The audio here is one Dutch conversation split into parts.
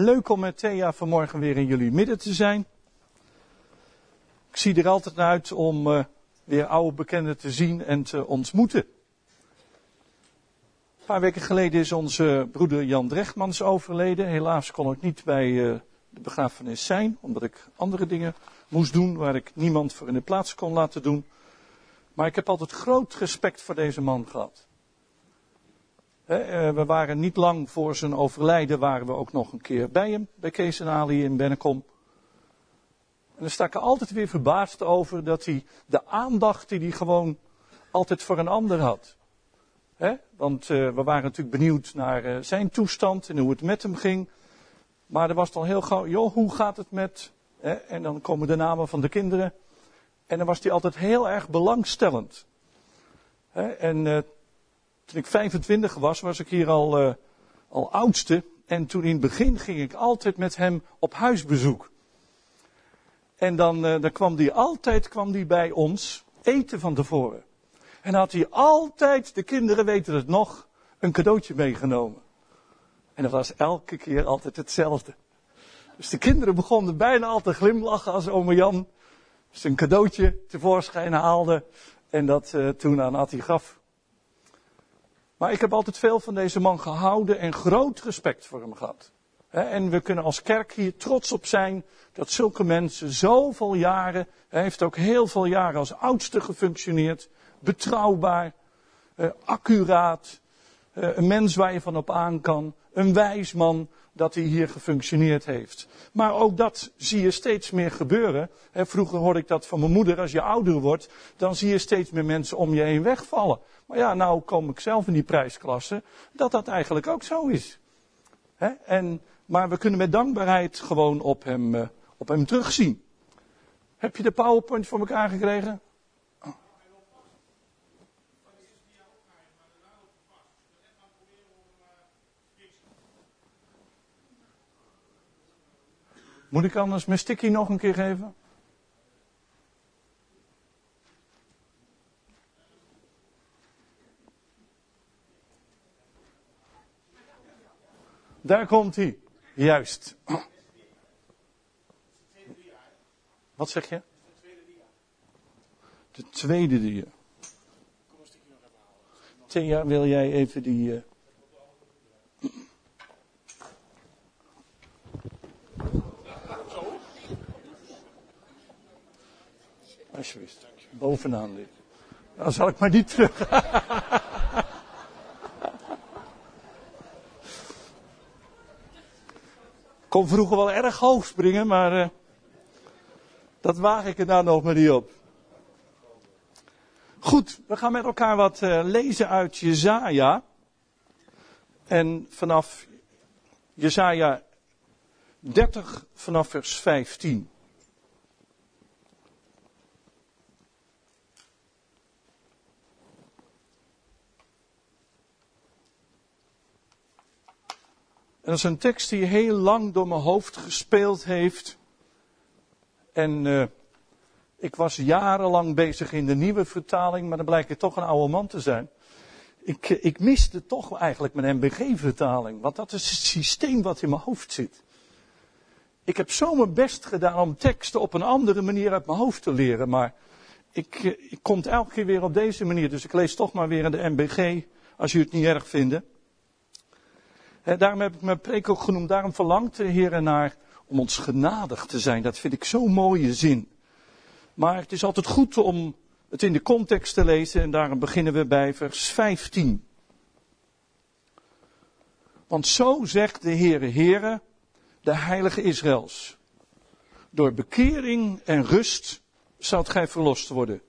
Leuk om met Thea vanmorgen weer in jullie midden te zijn. Ik zie er altijd naar uit om uh, weer oude bekenden te zien en te ontmoeten. Een paar weken geleden is onze broeder Jan Drechtmans overleden. Helaas kon ik niet bij uh, de begrafenis zijn, omdat ik andere dingen moest doen waar ik niemand voor in de plaats kon laten doen. Maar ik heb altijd groot respect voor deze man gehad. Eh, we waren niet lang voor zijn overlijden, waren we ook nog een keer bij hem, bij Kees en Ali in Bennekom. En daar sta ik altijd weer verbaasd over dat hij de aandacht die hij gewoon altijd voor een ander had. Want uh, we waren natuurlijk benieuwd naar uh, zijn toestand en hoe het met hem ging. Maar er was dan heel gauw, joh, hoe gaat het met? En dan komen de namen van de kinderen. En dan was hij altijd heel erg belangstellend. En toen ik 25 was, was ik hier al, uh, al oudste. En toen in het begin ging ik altijd met hem op huisbezoek. En dan, uh, dan kwam hij altijd kwam die bij ons eten van tevoren. En had hij altijd, de kinderen weten het nog, een cadeautje meegenomen. En dat was elke keer altijd hetzelfde. Dus de kinderen begonnen bijna al te glimlachen als ome Jan zijn cadeautje tevoorschijn haalde en dat uh, toen aan Attie gaf. Maar ik heb altijd veel van deze man gehouden en groot respect voor hem gehad. En we kunnen als kerk hier trots op zijn dat zulke mensen zoveel jaren, hij heeft ook heel veel jaren als oudste gefunctioneerd, betrouwbaar, eh, accuraat, eh, een mens waar je van op aan kan, een wijs man dat hij hier gefunctioneerd heeft. Maar ook dat zie je steeds meer gebeuren. vroeger hoorde ik dat van mijn moeder, als je ouder wordt, dan zie je steeds meer mensen om je heen wegvallen. Maar ja, nou kom ik zelf in die prijsklasse, dat dat eigenlijk ook zo is. en, maar we kunnen met dankbaarheid gewoon op hem, uh, op hem terugzien. Heb je de PowerPoint voor elkaar gekregen? Moet ik anders mijn sticky nog een keer geven? Daar komt hij. Juist. Wat zeg je? De tweede dia. Thea, wil jij even die. Uh... Alsjeblieft. Bovenaan dit. Dan zal ik maar niet terug. kon vroeger wel erg hoog springen, maar uh, dat waag ik er nou nog maar niet op. Goed, we gaan met elkaar wat uh, lezen uit Jezaja. En vanaf Jezaja 30 vanaf vers 15. Dat is een tekst die heel lang door mijn hoofd gespeeld heeft. En uh, ik was jarenlang bezig in de nieuwe vertaling, maar dan blijkt het toch een oude man te zijn. Ik, eh, ik miste toch eigenlijk mijn MBG-vertaling, want dat is het systeem wat in mijn hoofd zit. Ik heb zo mijn best gedaan om teksten op een andere manier uit mijn hoofd te leren, maar ik, eh, ik kom elke keer weer op deze manier, dus ik lees toch maar weer in de MBG, als u het niet erg vindt daarom heb ik mijn preek ook genoemd. Daarom verlangt de Heer naar om ons genadig te zijn. Dat vind ik zo'n mooie zin. Maar het is altijd goed om het in de context te lezen. En daarom beginnen we bij vers 15. Want zo zegt de Heere Heere, de Heilige Israëls. Door bekering en rust zult gij verlost worden.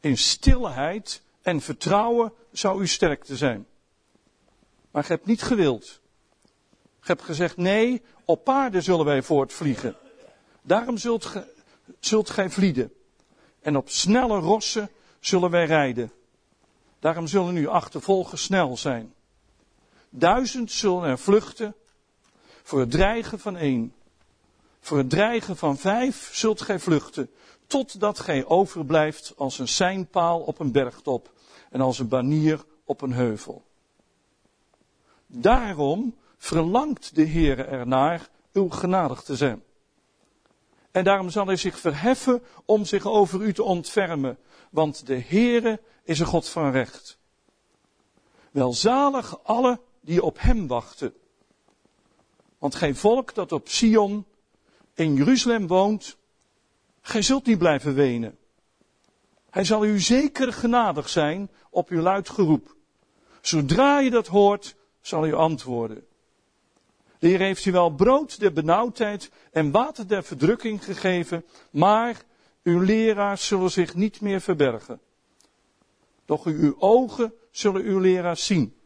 In stilheid en vertrouwen zou u sterk te zijn. Maar je hebt niet gewild. Je hebt gezegd, nee, op paarden zullen wij voortvliegen. Daarom zult, zult gij vlieden. En op snelle rossen zullen wij rijden. Daarom zullen uw achtervolgen snel zijn. Duizend zullen er vluchten voor het dreigen van één. Voor het dreigen van vijf zult gij vluchten, totdat gij overblijft als een seinpaal op een bergtop en als een banier op een heuvel. Daarom verlangt de Heere ernaar uw genadig te zijn. En daarom zal hij zich verheffen om zich over u te ontfermen, want de Heere is een God van recht. Welzalig alle die op hem wachten. Want geen volk dat op Sion in Jeruzalem woont, gij zult niet blijven wenen. Hij zal u zeker genadig zijn op uw luid geroep. Zodra je dat hoort, zal u antwoorden. De Heer heeft u wel brood der benauwdheid en water der verdrukking gegeven, maar uw leraars zullen zich niet meer verbergen. Doch uw ogen zullen uw leraars zien.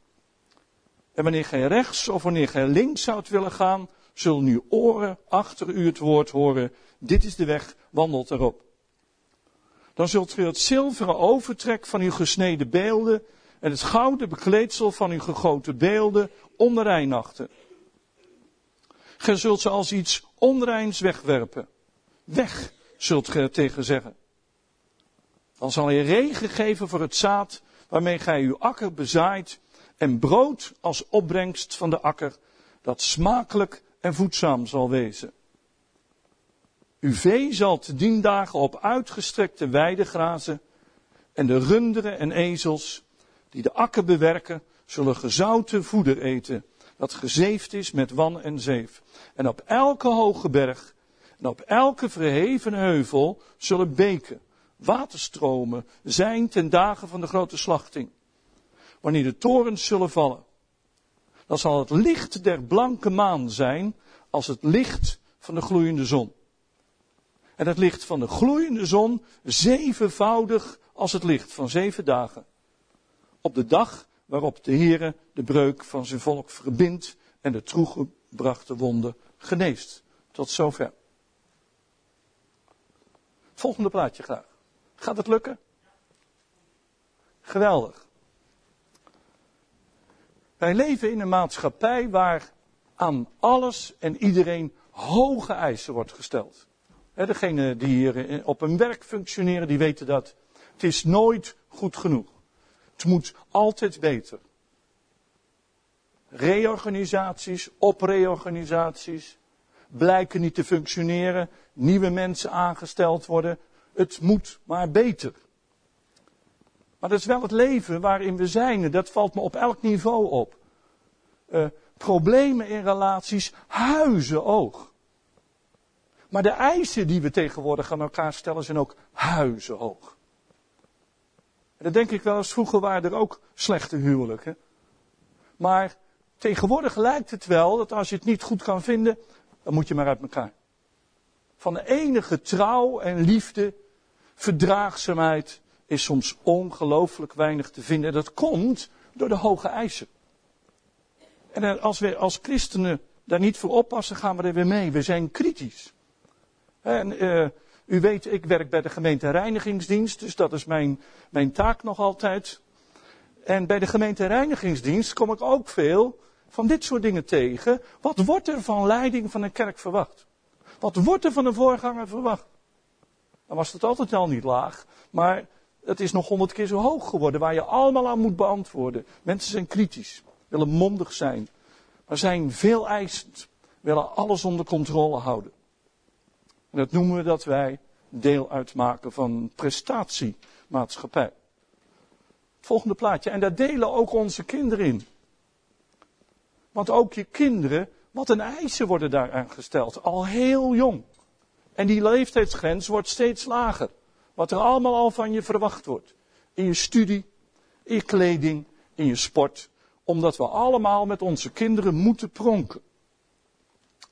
En wanneer gij rechts of wanneer gij links zoudt willen gaan, zullen uw oren achter u het woord horen. Dit is de weg, wandelt erop. Dan zult u het zilveren overtrek van uw gesneden beelden en het gouden bekleedsel van uw gegoten beelden onreinachten. Gij zult ze als iets onreins wegwerpen. Weg, zult gij tegen zeggen. Dan zal hij regen geven voor het zaad waarmee gij uw akker bezaait en brood als opbrengst van de akker dat smakelijk en voedzaam zal wezen. Uw vee zal te dien dagen op uitgestrekte weiden grazen en de runderen en ezels die de akker bewerken zullen gezouten voeder eten dat gezeefd is met wan en zeef. En op elke hoge berg en op elke verheven heuvel zullen beken, waterstromen zijn ten dagen van de grote slachting. Wanneer de torens zullen vallen, dan zal het licht der blanke maan zijn als het licht van de gloeiende zon. En het licht van de gloeiende zon zevenvoudig als het licht van zeven dagen. Op de dag waarop de Heere de breuk van zijn volk verbindt en de toegebrachte wonden geneest. Tot zover. Volgende plaatje graag. Gaat het lukken? Geweldig. Wij leven in een maatschappij waar aan alles en iedereen hoge eisen wordt gesteld. Degenen die hier op een werk functioneren, die weten dat. Het is nooit goed genoeg. Het moet altijd beter. Reorganisaties, opreorganisaties, blijken niet te functioneren, nieuwe mensen aangesteld worden. Het moet maar beter. Maar dat is wel het leven waarin we zijn. Dat valt me op elk niveau op. Uh, problemen in relaties, huizen oog. Maar de eisen die we tegenwoordig aan elkaar stellen zijn ook huizenhoog. En dan denk ik wel eens, vroeger waren er ook slechte huwelijken. Maar tegenwoordig lijkt het wel dat als je het niet goed kan vinden, dan moet je maar uit elkaar. Van de enige trouw en liefde, verdraagzaamheid, is soms ongelooflijk weinig te vinden. Dat komt door de hoge eisen. En als we als christenen daar niet voor oppassen, gaan we er weer mee. We zijn kritisch. En uh, u weet, ik werk bij de gemeente Reinigingsdienst, dus dat is mijn, mijn taak nog altijd. En bij de gemeente Reinigingsdienst kom ik ook veel van dit soort dingen tegen. Wat wordt er van leiding van een kerk verwacht? Wat wordt er van een voorganger verwacht? Dan was het altijd al niet laag, maar het is nog honderd keer zo hoog geworden, waar je allemaal aan moet beantwoorden. Mensen zijn kritisch, willen mondig zijn, maar zijn veel eisend, willen alles onder controle houden. En dat noemen we dat wij deel uitmaken van prestatiemaatschappij. Volgende plaatje. En daar delen ook onze kinderen in. Want ook je kinderen, wat een eisen worden daaraan gesteld. Al heel jong. En die leeftijdsgrens wordt steeds lager. Wat er allemaal al van je verwacht wordt. In je studie, in je kleding, in je sport. Omdat we allemaal met onze kinderen moeten pronken.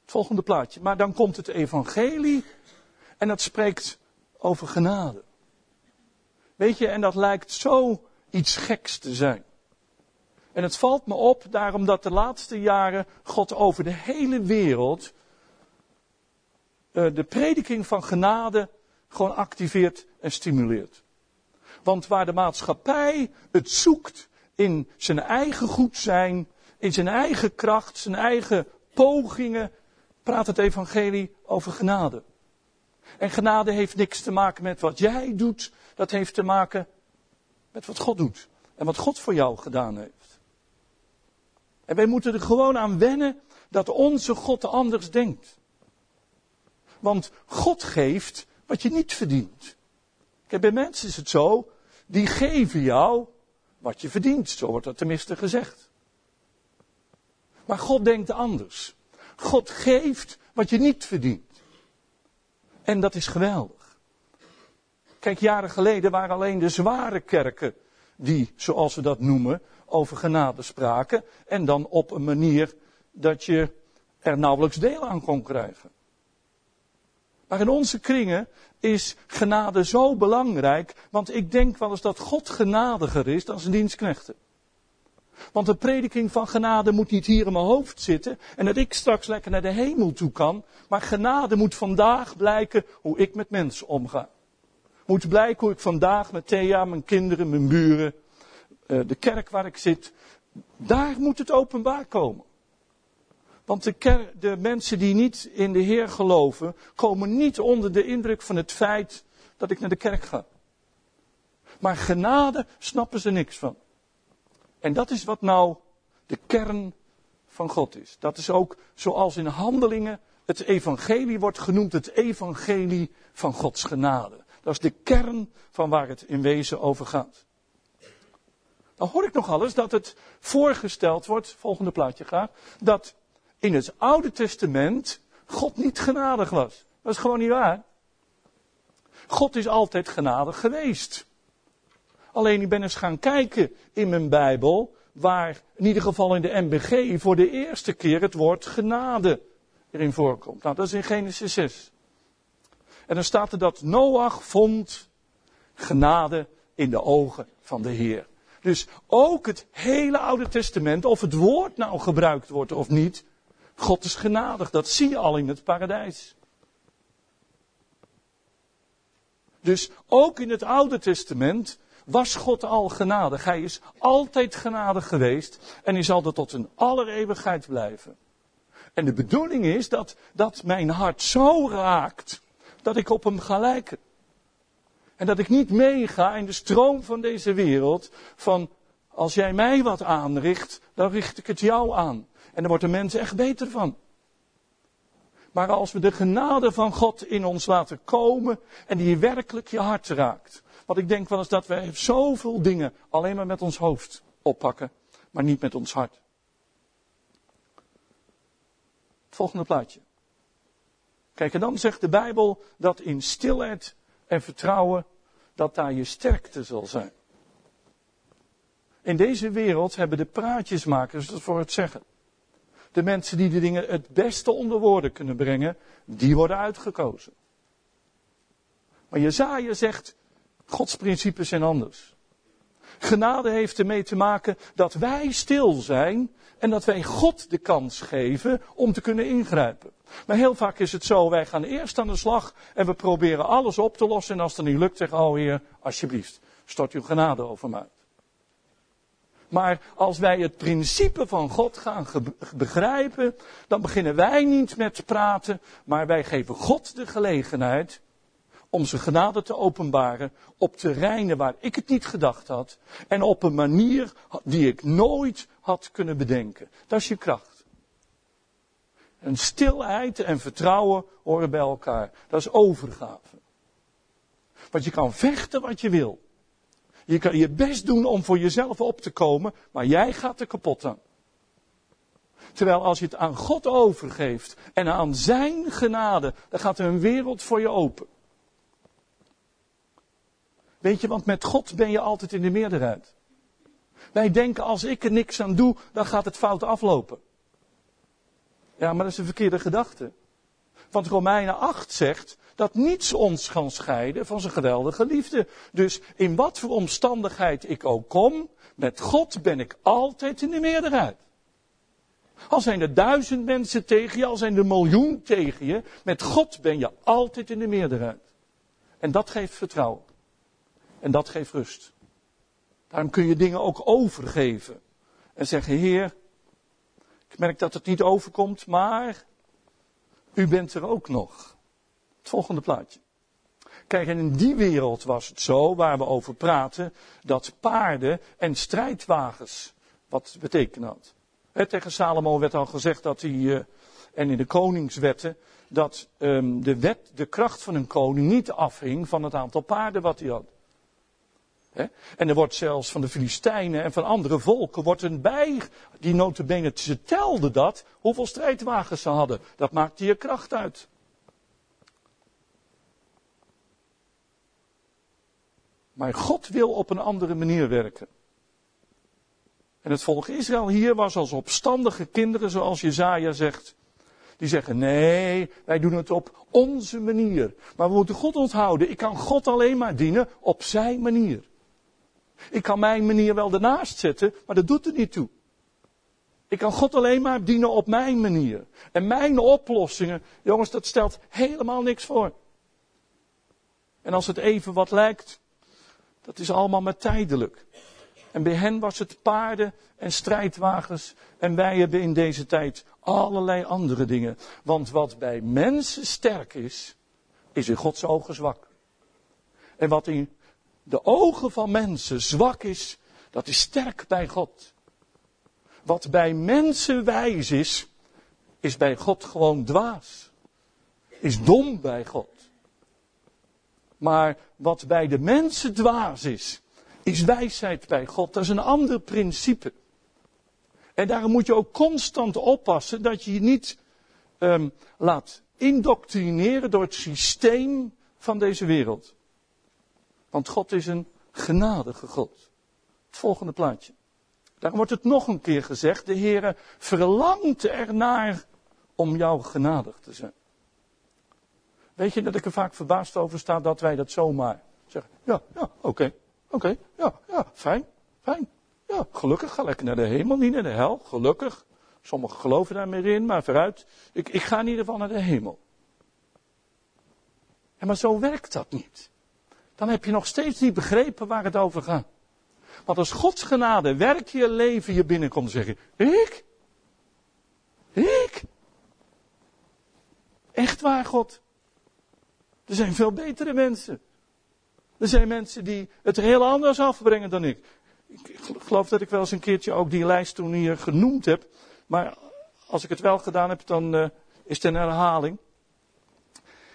Het volgende plaatje. Maar dan komt het evangelie en dat spreekt over genade. Weet je, en dat lijkt zo iets geks te zijn. En het valt me op daarom dat de laatste jaren God over de hele wereld uh, de prediking van genade gewoon activeert en stimuleert. Want waar de maatschappij het zoekt in zijn eigen goed zijn, in zijn eigen kracht, zijn eigen pogingen, praat het evangelie over genade. En genade heeft niks te maken met wat jij doet, dat heeft te maken met wat God doet. En wat God voor jou gedaan heeft. En wij moeten er gewoon aan wennen dat onze God anders denkt. Want God geeft wat je niet verdient. Kijk, bij mensen is het zo, die geven jou wat je verdient. Zo wordt dat tenminste gezegd. Maar God denkt anders. God geeft wat je niet verdient. En dat is geweldig. Kijk, jaren geleden waren alleen de zware kerken die, zoals we dat noemen, over genade spraken. En dan op een manier dat je er nauwelijks deel aan kon krijgen. Maar in onze kringen is genade zo belangrijk, want ik denk wel eens dat God genadiger is dan zijn dienstknechten. Want de prediking van genade moet niet hier in mijn hoofd zitten en dat ik straks lekker naar de hemel toe kan, maar genade moet vandaag blijken hoe ik met mensen omga. Moet blijken hoe ik vandaag met Thea, mijn kinderen, mijn buren, eh, de kerk waar ik zit, daar moet het openbaar komen. Want de, de mensen die niet in de Heer geloven, komen niet onder de indruk van het feit dat ik naar de kerk ga. Maar genade snappen ze niks van. En dat is wat nou de kern van God is. Dat is ook zoals in handelingen het evangelie wordt genoemd, het evangelie van Gods genade. Dat is de kern van waar het in wezen over gaat. Dan hoor ik nog alles dat het voorgesteld wordt, volgende plaatje graag, dat in het Oude Testament God niet genadig was. Dat is gewoon niet waar. God is altijd genadig geweest. Alleen ik ben eens gaan kijken in mijn Bijbel, waar in ieder geval in de MBG voor de eerste keer het woord genade erin voorkomt. Nou, dat is in Genesis 6. En dan staat er dat Noach vond genade in de ogen van de Heer. Dus ook het hele Oude Testament, of het woord nou gebruikt wordt of niet, God is genadig. Dat zie je al in het paradijs. Dus ook in het Oude Testament was God al genadig. Hij is altijd genadig geweest en hij zal er tot een allereeuwigheid blijven. En de bedoeling is dat, dat mijn hart zo raakt dat ik op hem ga lijken. En dat ik niet meega in de stroom van deze wereld van als jij mij wat aanricht, dan richt ik het jou aan. En daar wordt de echt beter van. Maar als we de genade van God in ons laten komen en die werkelijk je hart raakt. Want ik denk wel eens dat wij zoveel dingen alleen maar met ons hoofd oppakken, maar niet met ons hart. Volgende plaatje. Kijk, en dan zegt de Bijbel dat in stilheid en vertrouwen, dat daar je sterkte zal zijn. In deze wereld hebben de praatjesmakers dat voor het zeggen. De mensen die de dingen het beste onder woorden kunnen brengen, die worden uitgekozen. Maar Jezaja zegt, Gods principes zijn anders. Genade heeft ermee te maken dat wij stil zijn en dat wij God de kans geven om te kunnen ingrijpen. Maar heel vaak is het zo, wij gaan eerst aan de slag en we proberen alles op te lossen en als het niet lukt, zeggen, oh Heer, alsjeblieft, stort uw genade over mij. Maar als wij het principe van God gaan begrijpen, dan beginnen wij niet met praten, maar wij geven God de gelegenheid om zijn genade te openbaren op terreinen waar ik het niet gedacht had en op een manier die ik nooit had kunnen bedenken. Dat is je kracht. En stilheid en vertrouwen horen bij elkaar. Dat is overgave. Want je kan vechten wat je wil. Je kan je best doen om voor jezelf op te komen, maar jij gaat er kapot aan. Terwijl als je het aan God overgeeft en aan zijn genade, dan gaat er een wereld voor je open. Weet je, want met God ben je altijd in de meerderheid. Wij denken als ik er niks aan doe, dan gaat het fout aflopen. Ja, maar dat is een verkeerde gedachte. Want Romeinen 8 zegt dat niets ons kan scheiden van zijn geweldige liefde. Dus in wat voor omstandigheid ik ook kom, met God ben ik altijd in de meerderheid. Al zijn er duizend mensen tegen je, al zijn er miljoen tegen je, met God ben je altijd in de meerderheid. En dat geeft vertrouwen. En dat geeft rust. Daarom kun je dingen ook overgeven. En zeggen, Heer, ik merk dat het niet overkomt, maar u bent er ook nog. Het volgende plaatje. Kijk, en in die wereld was het zo, waar we over praten, dat paarden en strijdwagens wat betekenen had. tegen Salomo werd al gezegd dat hij, uh, en in de koningswetten, dat um, de wet, de kracht van een koning niet afhing van het aantal paarden wat hij had. En er wordt zelfs van de Filistijnen en van andere volken wordt een bij, die notabene, ze telden dat, hoeveel strijdwagens ze hadden. Dat maakte je kracht uit. Maar God wil op een andere manier werken. En het volk Israël hier was als opstandige kinderen, zoals Jezaja zegt. Die zeggen, nee, wij doen het op onze manier. Maar we moeten God onthouden. Ik kan God alleen maar dienen op zijn manier. Ik kan mijn manier wel ernaast zetten, maar dat doet er niet toe. Ik kan God alleen maar dienen op mijn manier. En mijn oplossingen, jongens, dat stelt helemaal niks voor. En als het even wat lijkt, dat is allemaal maar tijdelijk. En bij hen was het paarden en strijdwagens. En wij hebben in deze tijd allerlei andere dingen. Want wat bij mensen sterk is, is in Gods ogen zwak. En wat in de ogen van mensen zwak is, dat is sterk bij God. Wat bij mensen wijs is, is bij God gewoon dwaas. Is dom bij God. Maar wat bij de mensen dwaas is, is wijsheid bij God. Dat is een ander principe. En daarom moet je ook constant oppassen dat je je niet um, laat indoctrineren door het systeem van deze wereld. Want God is een genadige God. Het volgende plaatje. Daarom wordt het nog een keer gezegd, de Heere verlangt ernaar om jou genadig te zijn. Weet je dat ik er vaak verbaasd over sta dat wij dat zomaar zeggen. Ja, ja, oké, oké, ja, ja, fijn, fijn. Ja, gelukkig ga lekker naar de hemel, niet naar de hel, gelukkig. Sommigen geloven daar meer in, maar vooruit. Ik, ik ga in ieder geval naar de hemel. Ja, maar zo werkt dat niet dan heb je nog steeds niet begrepen waar het over gaat. Want als Gods genade werk je leven je binnenkomt, zeg je, ik? Ik? Echt waar, God? Er zijn veel betere mensen. Er zijn mensen die het heel anders afbrengen dan ik. Ik geloof dat ik wel eens een keertje ook die lijst toen hier genoemd heb. Maar als ik het wel gedaan heb, dan uh, is het een herhaling.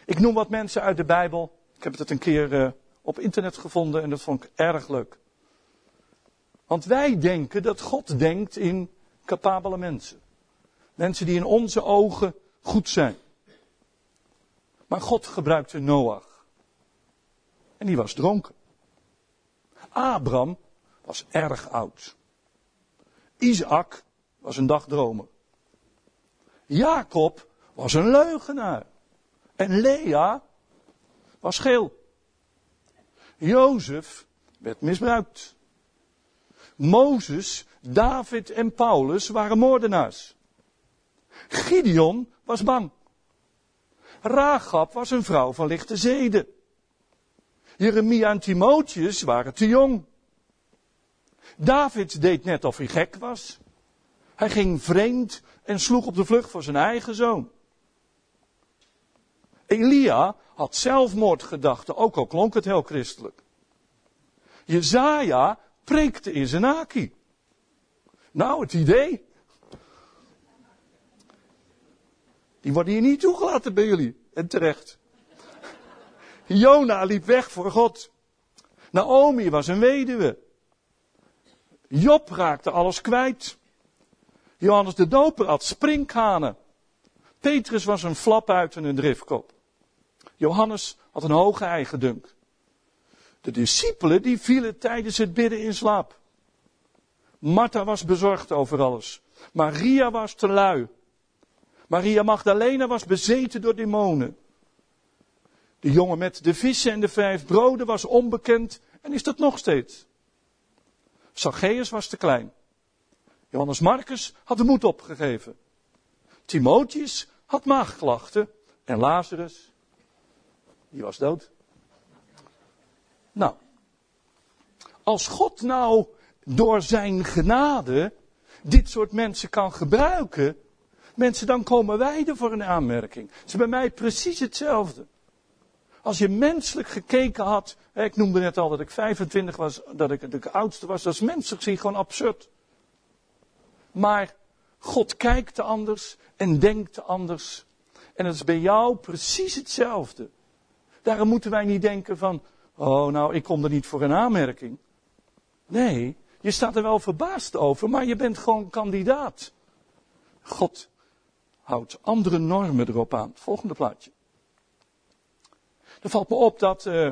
Ik noem wat mensen uit de Bijbel. Ik heb het een keer uh, op internet gevonden en dat vond ik erg leuk. Want wij denken dat God denkt in capabele mensen. Mensen die in onze ogen goed zijn. Maar God gebruikte Noach. En die was dronken. Abraham was erg oud. Isaac was een dagdromer. Jacob was een leugenaar. En Lea was geel. Jozef werd misbruikt. Mozes, David en Paulus waren moordenaars. Gideon was bang. Rahab was een vrouw van lichte zeden. Jeremia en Timotheus waren te jong. David deed net of hij gek was. Hij ging vreemd en sloeg op de vlucht voor zijn eigen zoon. Elia had zelfmoordgedachten, ook al klonk het heel christelijk. Jezaja preekte in zijn aki. Nou, het idee. Die worden hier niet toegelaten bij jullie. En terecht. Jona liep weg voor God. Naomi was een weduwe. Job raakte alles kwijt. Johannes de Doper had sprinkhanen. Petrus was een flap uit en een driftkop. Johannes had een hoge eigendunk. De discipelen die vielen tijdens het bidden in slaap. Martha was bezorgd over alles. Maria was te lui. Maria Magdalena was bezeten door demonen. De jongen met de vissen en de vijf broden was onbekend en is dat nog steeds. Zacchaeus was te klein. Johannes Marcus had de moed opgegeven. Timotheus had maagklachten en Lazarus die was dood. Nou, als God nou door zijn genade dit soort mensen kan gebruiken, mensen, dan komen wij er voor een aanmerking. Het is bij mij precies hetzelfde. Als je menselijk gekeken had, ik noemde net al dat ik 25 was, dat ik de oudste was, dat is menselijk gezien gewoon absurd. Maar God kijkt anders en denkt anders. En het is bij jou precies hetzelfde. Daarom moeten wij niet denken van, oh nou, ik kom er niet voor een aanmerking. Nee, je staat er wel verbaasd over, maar je bent gewoon kandidaat. God houdt andere normen erop aan. Volgende plaatje. Er valt me op dat uh,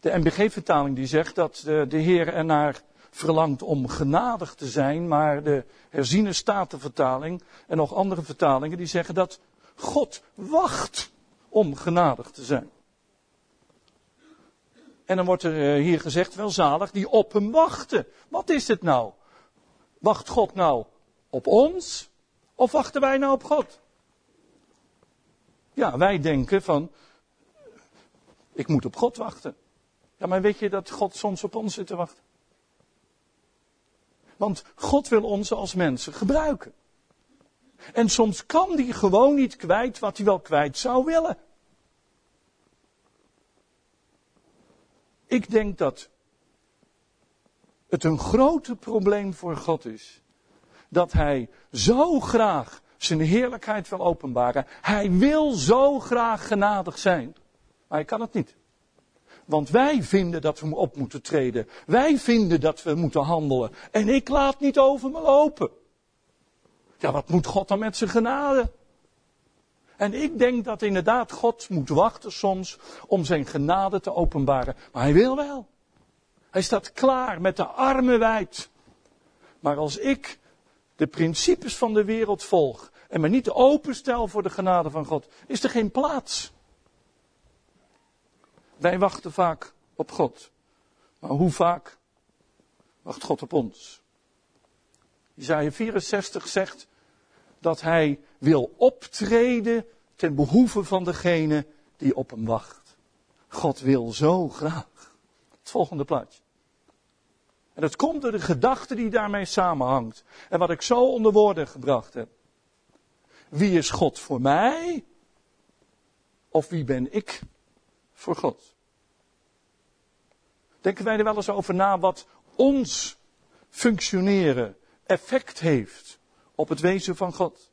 de MBG-vertaling die zegt dat uh, de Heer ernaar verlangt om genadig te zijn, maar de herziene statenvertaling en nog andere vertalingen die zeggen dat God wacht om genadig te zijn. En dan wordt er eh, hier gezegd, welzalig, die op hem wachten. Wat is het nou? Wacht God nou op ons? Of wachten wij nou op God? Ja, wij denken van, ik moet op God wachten. Ja, maar weet je dat God soms op ons zit te wachten? Want God wil ons als mensen gebruiken. En soms kan die gewoon niet kwijt wat hij wel kwijt zou willen. Ik denk dat het een grote probleem voor God is. Dat hij zo graag zijn heerlijkheid wil openbaren. Hij wil zo graag genadig zijn. Maar hij kan het niet. Want wij vinden dat we op moeten treden. Wij vinden dat we moeten handelen. En ik laat niet over me lopen. Ja, wat moet God dan met zijn genade? En ik denk dat inderdaad God moet wachten soms om zijn genade te openbaren. Maar hij wil wel. Hij staat klaar met de armen wijd. Maar als ik de principes van de wereld volg en me niet openstel voor de genade van God, is er geen plaats. Wij wachten vaak op God. Maar hoe vaak wacht God op ons? Isaiah 64 zegt dat hij wil optreden ten behoeve van degene die op hem wacht. God wil zo graag. Het volgende plaatje. En dat komt door de gedachte die daarmee samenhangt. En wat ik zo onder woorden gebracht heb. Wie is God voor mij? Of wie ben ik voor God? Denken wij er wel eens over na wat ons functioneren effect heeft op het wezen van God?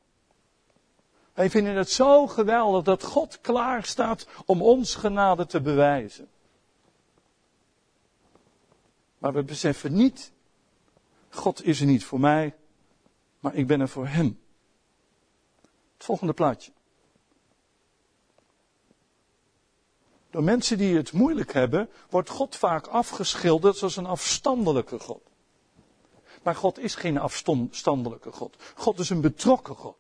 Wij vinden het zo geweldig dat God klaar staat om ons genade te bewijzen. Maar we beseffen niet, God is er niet voor mij, maar ik ben er voor Hem. Het volgende plaatje. Door mensen die het moeilijk hebben, wordt God vaak afgeschilderd als een afstandelijke God. Maar God is geen afstandelijke God. God is een betrokken God.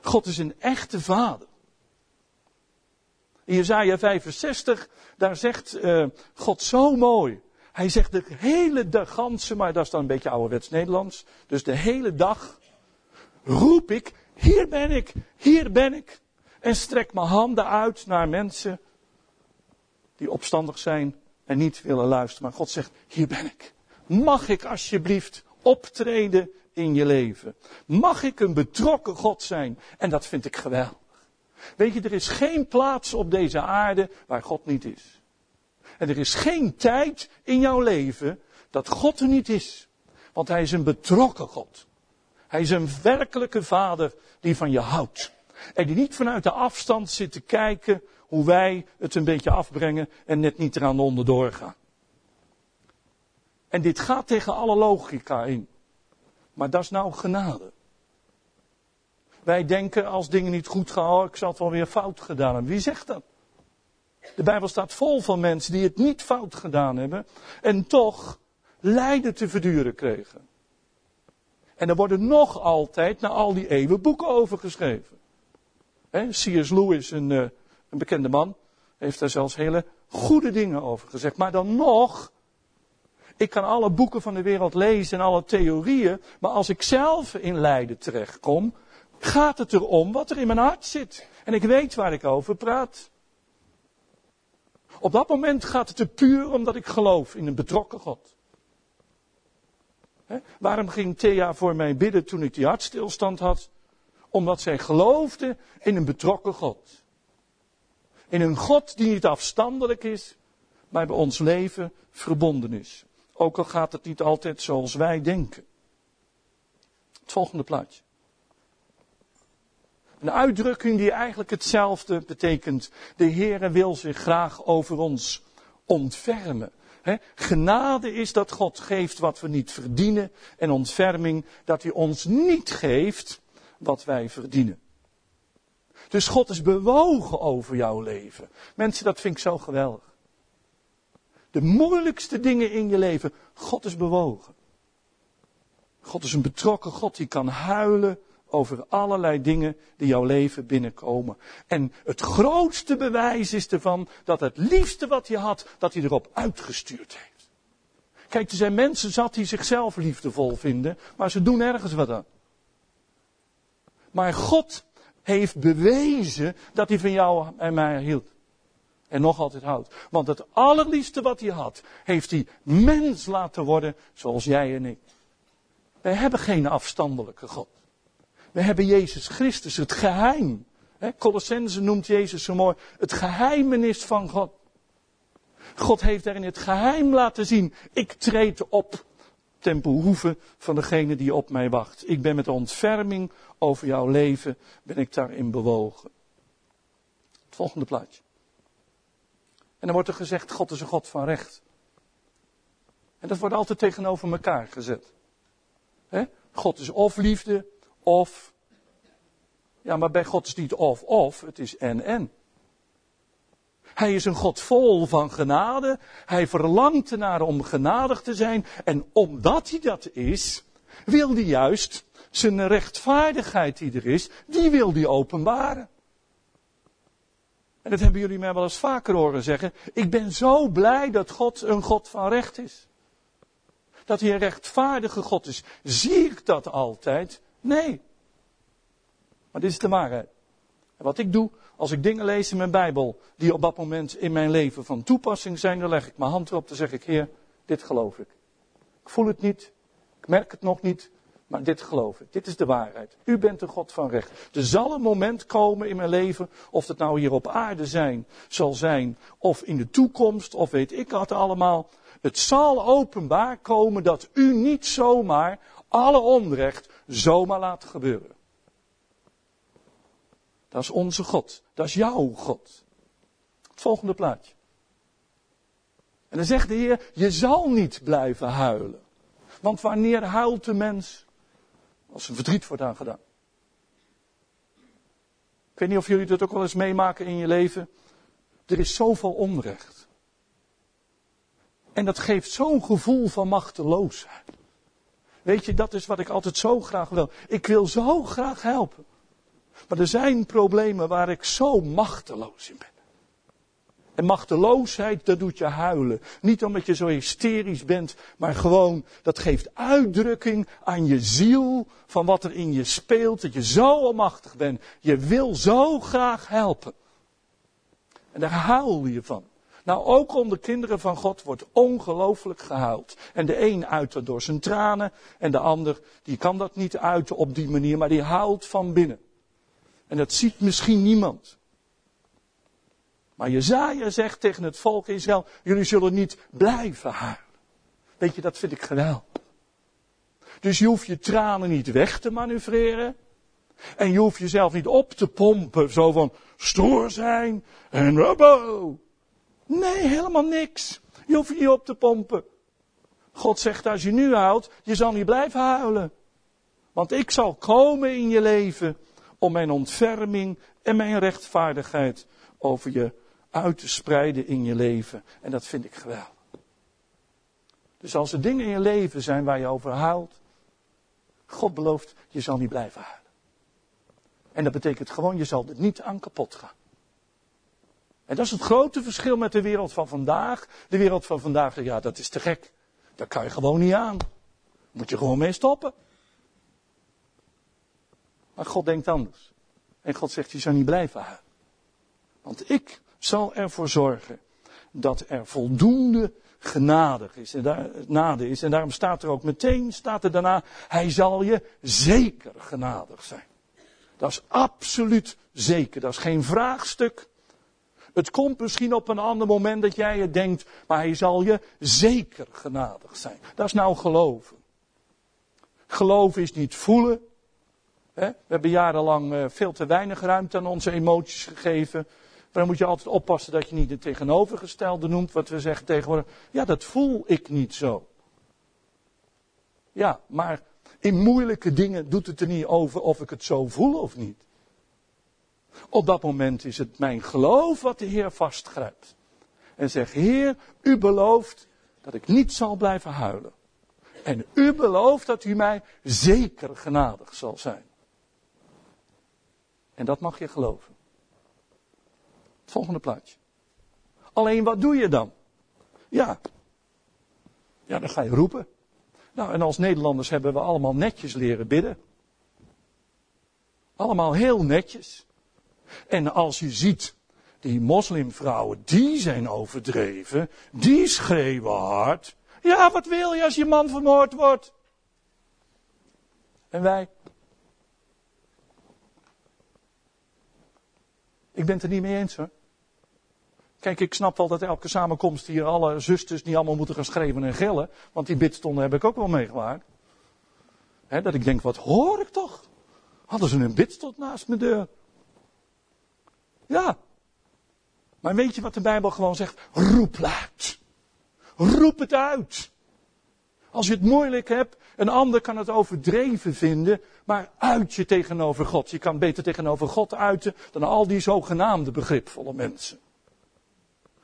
God is een echte vader. In Jezaja 65, daar zegt uh, God zo mooi. Hij zegt de hele dag, maar dat is dan een beetje ouderwets Nederlands. Dus de hele dag roep ik, hier ben ik, hier ben ik. En strek mijn handen uit naar mensen die opstandig zijn en niet willen luisteren. Maar God zegt, hier ben ik. Mag ik alsjeblieft optreden in je leven? Mag ik een betrokken God zijn? En dat vind ik geweldig. Weet je, er is geen plaats op deze aarde waar God niet is. En er is geen tijd in jouw leven dat God er niet is. Want Hij is een betrokken God. Hij is een werkelijke vader die van je houdt. En die niet vanuit de afstand zit te kijken hoe wij het een beetje afbrengen en net niet eraan onderdoor gaan. En dit gaat tegen alle logica in. Maar dat is nou genade. Wij denken als dingen niet goed gaan, oh, ik zal het wel weer fout gedaan hebben. Wie zegt dat? De Bijbel staat vol van mensen die het niet fout gedaan hebben en toch lijden te verduren kregen. En er worden nog altijd na al die eeuwen boeken over geschreven. C.S. Lewis, een, eh, een bekende man, heeft daar zelfs hele goede dingen over gezegd. Maar dan nog ik kan alle boeken van de wereld lezen en alle theorieën, maar als ik zelf in lijden terechtkom, gaat het erom wat er in mijn hart zit. En ik weet waar ik over praat. Op dat moment gaat het er puur omdat ik geloof in een betrokken God. waarom ging Thea voor mij bidden toen ik die hartstilstand had? Omdat zij geloofde in een betrokken God. In een God die niet afstandelijk is, maar bij ons leven verbonden is. Ook al gaat het niet altijd zoals wij denken. Het volgende plaatje. Een uitdrukking die eigenlijk hetzelfde betekent. De Heere wil zich graag over ons ontfermen. genade is dat God geeft wat we niet verdienen. En ontferming dat hij ons niet geeft wat wij verdienen. Dus God is bewogen over jouw leven. Mensen, dat vind ik zo geweldig. De moeilijkste dingen in je leven, God is bewogen. God is een betrokken God die kan huilen over allerlei dingen die jouw leven binnenkomen. En het grootste bewijs is ervan dat het liefste wat hij had, dat hij erop uitgestuurd heeft. Kijk, er zijn mensen zat die zichzelf liefdevol vinden, maar ze doen ergens wat aan. Maar God heeft bewezen dat hij van jou en mij hield. En nog altijd houdt. Want het allerliefste wat hij had, heeft hij mens laten worden zoals jij en ik. Wij hebben geen afstandelijke God. We hebben Jezus Christus, het geheim. Colossense noemt Jezus zo mooi het geheimenis van God. God heeft daarin het geheim laten zien. Ik treed op ten behoeve van degene die op mij wacht. Ik ben met ontferming over jouw leven, ben ik daarin bewogen. Het volgende plaatje. En dan wordt er gezegd, God is een God van recht. En dat wordt altijd tegenover elkaar gezet. God is of liefde, of. Ja, maar bij God is niet of of, het is en en. Hij is een God vol van genade. Hij verlangt ernaar om genadig te zijn. En omdat hij dat is, wil hij juist zijn rechtvaardigheid die er is, die wil hij openbaren. En dat hebben jullie mij wel eens vaker horen zeggen. Ik ben zo blij dat God een God van recht is. Dat hij een rechtvaardige God is. Zie ik dat altijd? Nee. Maar dit is de waarheid. En wat ik doe, als ik dingen lees in mijn Bijbel die op dat moment in mijn leven van toepassing zijn, dan leg ik mijn hand erop, dan zeg ik, Heer, dit geloof ik. Ik voel het niet, ik merk het nog niet, maar dit geloof ik. Dit is de waarheid. U bent een God van recht. Er zal een moment komen in mijn leven, of het nou hier op aarde zijn, zal zijn, of in de toekomst, of weet ik wat allemaal. Het zal openbaar komen dat u niet zomaar alle onrecht zomaar laat gebeuren. Dat is onze God. Dat is jouw God. Het volgende plaatje. En dan zegt de Heer, je zal niet blijven huilen. Want wanneer huilt de mens? Als er verdriet wordt aangedaan. Ik weet niet of jullie dat ook wel eens meemaken in je leven. Er is zoveel onrecht. En dat geeft zo'n gevoel van machteloosheid. Weet je, dat is wat ik altijd zo graag wil. Ik wil zo graag helpen. Maar er zijn problemen waar ik zo machteloos in ben. En machteloosheid, dat doet je huilen. Niet omdat je zo hysterisch bent, maar gewoon, dat geeft uitdrukking aan je ziel van wat er in je speelt, dat je zo onmachtig bent. Je wil zo graag helpen. En daar huil je van. Nou, ook onder kinderen van God wordt ongelooflijk gehuild. En de een uit dat door zijn tranen, en de ander, die kan dat niet uiten op die manier, maar die huilt van binnen. En dat ziet misschien niemand. Maar Jezaja zegt tegen het volk Israël, jullie zullen niet blijven huilen. Weet je, dat vind ik geweldig. Dus je hoeft je tranen niet weg te manoeuvreren. En je hoeft jezelf niet op te pompen, zo van stoer zijn en rubbo. Nee, helemaal niks. Je hoeft je niet op te pompen. God zegt, als je nu huilt, je zal niet blijven huilen. Want ik zal komen in je leven om mijn ontferming en mijn rechtvaardigheid over je uit te spreiden in je leven. En dat vind ik geweldig. Dus als er dingen in je leven zijn waar je over huilt, God belooft, je zal niet blijven huilen. En dat betekent gewoon, je zal er niet aan kapot gaan. En dat is het grote verschil met de wereld van vandaag. De wereld van vandaag, ja, dat is te gek. Daar kan je gewoon niet aan. Moet je gewoon mee stoppen. Maar God denkt anders. En God zegt, je zal niet blijven huilen. Want ik zal ervoor zorgen dat er voldoende genadig is. En daar, genade is. En daarom staat er ook meteen, staat er daarna, hij zal je zeker genadig zijn. Dat is absoluut zeker. Dat is geen vraagstuk. Het komt misschien op een ander moment dat jij het denkt, maar hij zal je zeker genadig zijn. Dat is nou geloven. Geloven is niet voelen. We hebben jarenlang eh, veel te weinig ruimte aan onze emoties gegeven. Maar dan moet je altijd oppassen dat je niet het tegenovergestelde noemt. Wat we zeggen tegenwoordig. Ja, dat voel ik niet zo. Ja, maar in moeilijke dingen doet het er niet over of ik het zo voel of niet. Op dat moment is het mijn geloof wat de Heer vastgrijpt. En zegt, Heer, u belooft dat ik niet zal blijven huilen. En u belooft dat u mij zeker genadig zal zijn. En dat mag je geloven. Het volgende plaatje. Alleen wat doe je dan? Ja. Ja, dan ga je roepen. Nou, en als Nederlanders hebben we allemaal netjes leren bidden. Allemaal heel netjes. En als je ziet, die moslimvrouwen, die zijn overdreven, die schreeuwen hard. Ja, wat wil je als je man vermoord wordt? En wij? Ik ben het er niet mee eens hoor. Kijk, ik snap wel dat elke samenkomst hier alle zusters niet allemaal moeten gaan schreeuwen en gillen. Want die bidstonden heb ik ook wel meegemaakt. Dat ik denk, wat hoor ik toch? Hadden ze een bidstond naast mijn deur? Ja. Maar weet je wat de Bijbel gewoon zegt? Roep luid. Roep het uit. Als je het moeilijk hebt, een ander kan het overdreven vinden, maar uit je tegenover God. Je kan beter tegenover God uiten dan al die zogenaamde begripvolle mensen.